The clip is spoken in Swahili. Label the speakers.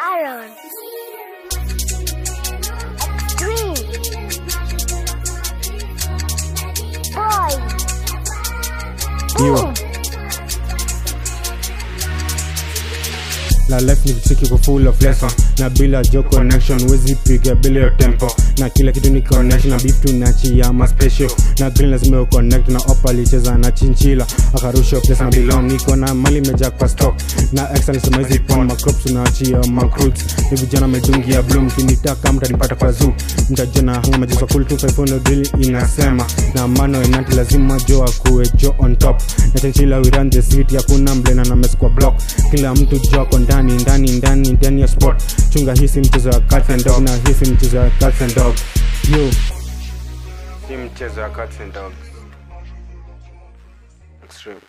Speaker 1: Aaron. Extreme. Boy. Boom.
Speaker 2: Na life ni kichiki kwa full of lesson. Na bila jo connection wezi piga bila yo tempo. Na kila kitu ni connection na beef tunachia ma special. Na green lazima yo connect na opa alicheza na chinchila akarusha place na bilon niko na mali meja kwa stock. Na extra nisema hizi pon ma crops tunaachia ma crudes ni vijana medungi ya bloom kinitaka mtanipata kwa zoo. Mtajona hanga majizo cool 254 drill inasema. Na mano enanti lazima jo akuwe jo on top. Na chinchila we run the city hakuna mblena na mess kwa block. Kila mtu jo ako ndani ndani ndani ndani ya sport. Chunga hisi mchezo wa cats and dog na hisi mchezo wa cats and dog. Yo. Si mchezo wa cats and dogs extreme